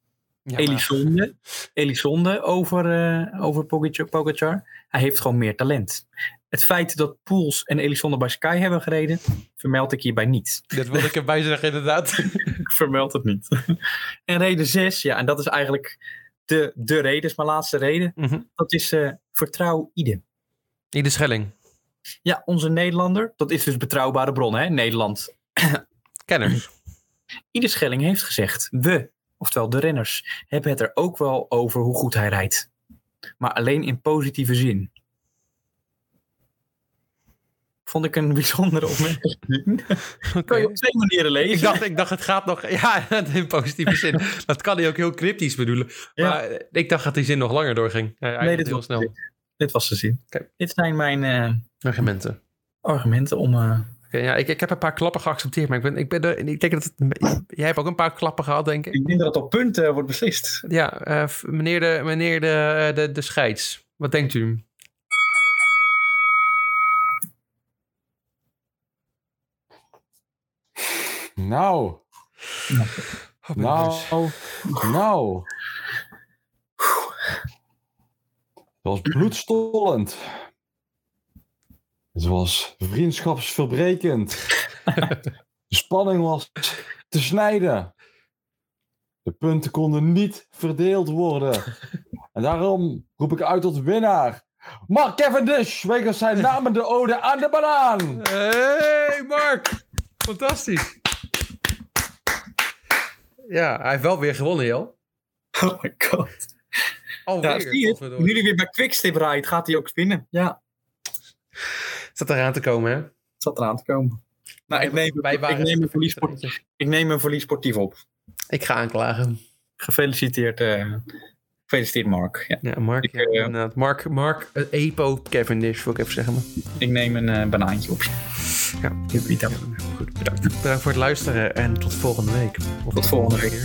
Ja,
Elisonde, Elisonde over, eh over Pogacar, Pogacar. Hij heeft gewoon meer talent. Het feit dat Poels en Elisonde bij Sky hebben gereden, vermeld ik hierbij niet.
Dat wilde ik erbij zeggen inderdaad.
Ik vermeld het niet. en reden 6, ja, en dat is eigenlijk de, de reden, is mijn laatste reden.
Mhm.
Dat is eh, vertrouw Ide.
Ieder Schelling.
Ja, onze Nederlander, dat is dus betrouwbare bron, hè, Nederland.
Kenners.
Ide Schelling heeft gezegd, we, oftewel de renners, hebben het er ook wel over hoe goed hij rijdt. Maar alleen in positieve zin. Vond ik een bijzondere opmerking.
Oké.
Kan je op twee manieren lezen.
Ik dacht, ik dacht, het gaat nog... Ja, in positieve zin. Dat kan hij ook heel cryptisch bedoelen.
Ja.
Maar eh, ik dacht dat die zin nog langer doorging. Eindigt
dit
heel
was,
snel.
Dit was de zin. Dit zijn mijn eh,
Argumenten.
argumenten om... eh,
Ja, ik, ik heb een paar klappen geaccepteerd, maar ik, ben, ik, ben er, ik denk dat het, jij hebt ook een paar klappen gehad, denk ik.
ik denk dat het op punten eh, wordt beslist.
Ja, eh, meneer, de, meneer de, eh, de, de scheids, wat denkt u?
Nou,
Oh,
nou, nou. Het was bloedstollend. Het was vriendschapsverbrekend. De spanning was te snijden. De punten konden niet verdeeld worden. En daarom roep ik uit tot winnaar. Mark Cavendish, wegens zijn namende ode aan de banaan.
Hey Mark! Fantastisch. Ja, hij heeft wel weer gewonnen, joh.
Oh my god.
Alweer.
Ja, zie je? Nu hij weer bij Quickstep rijdt, gaat hij ook spinnen. Ja,
Zat eraan te komen, hè?
het zat eraan te komen. Nou, ik neem,
Wij
ik
waren
neem, een,
even
verlies,
verlies.
ik neem een verlies sportief op.
Ik ga aanklagen.
Gefeliciteerd, eh, gefeliciteerd Mark. Ja,
Ja, Mark.
Ik,
ja,
eh.
Mark, Mark eh, Epo Cavendish, wil ik even zeggen. Maar.
ik neem een eh, banaantje op.
Ja,
Niet aan.
goed. Bedankt. Bedankt voor het luisteren en tot volgende week. Of
Tot volgende week.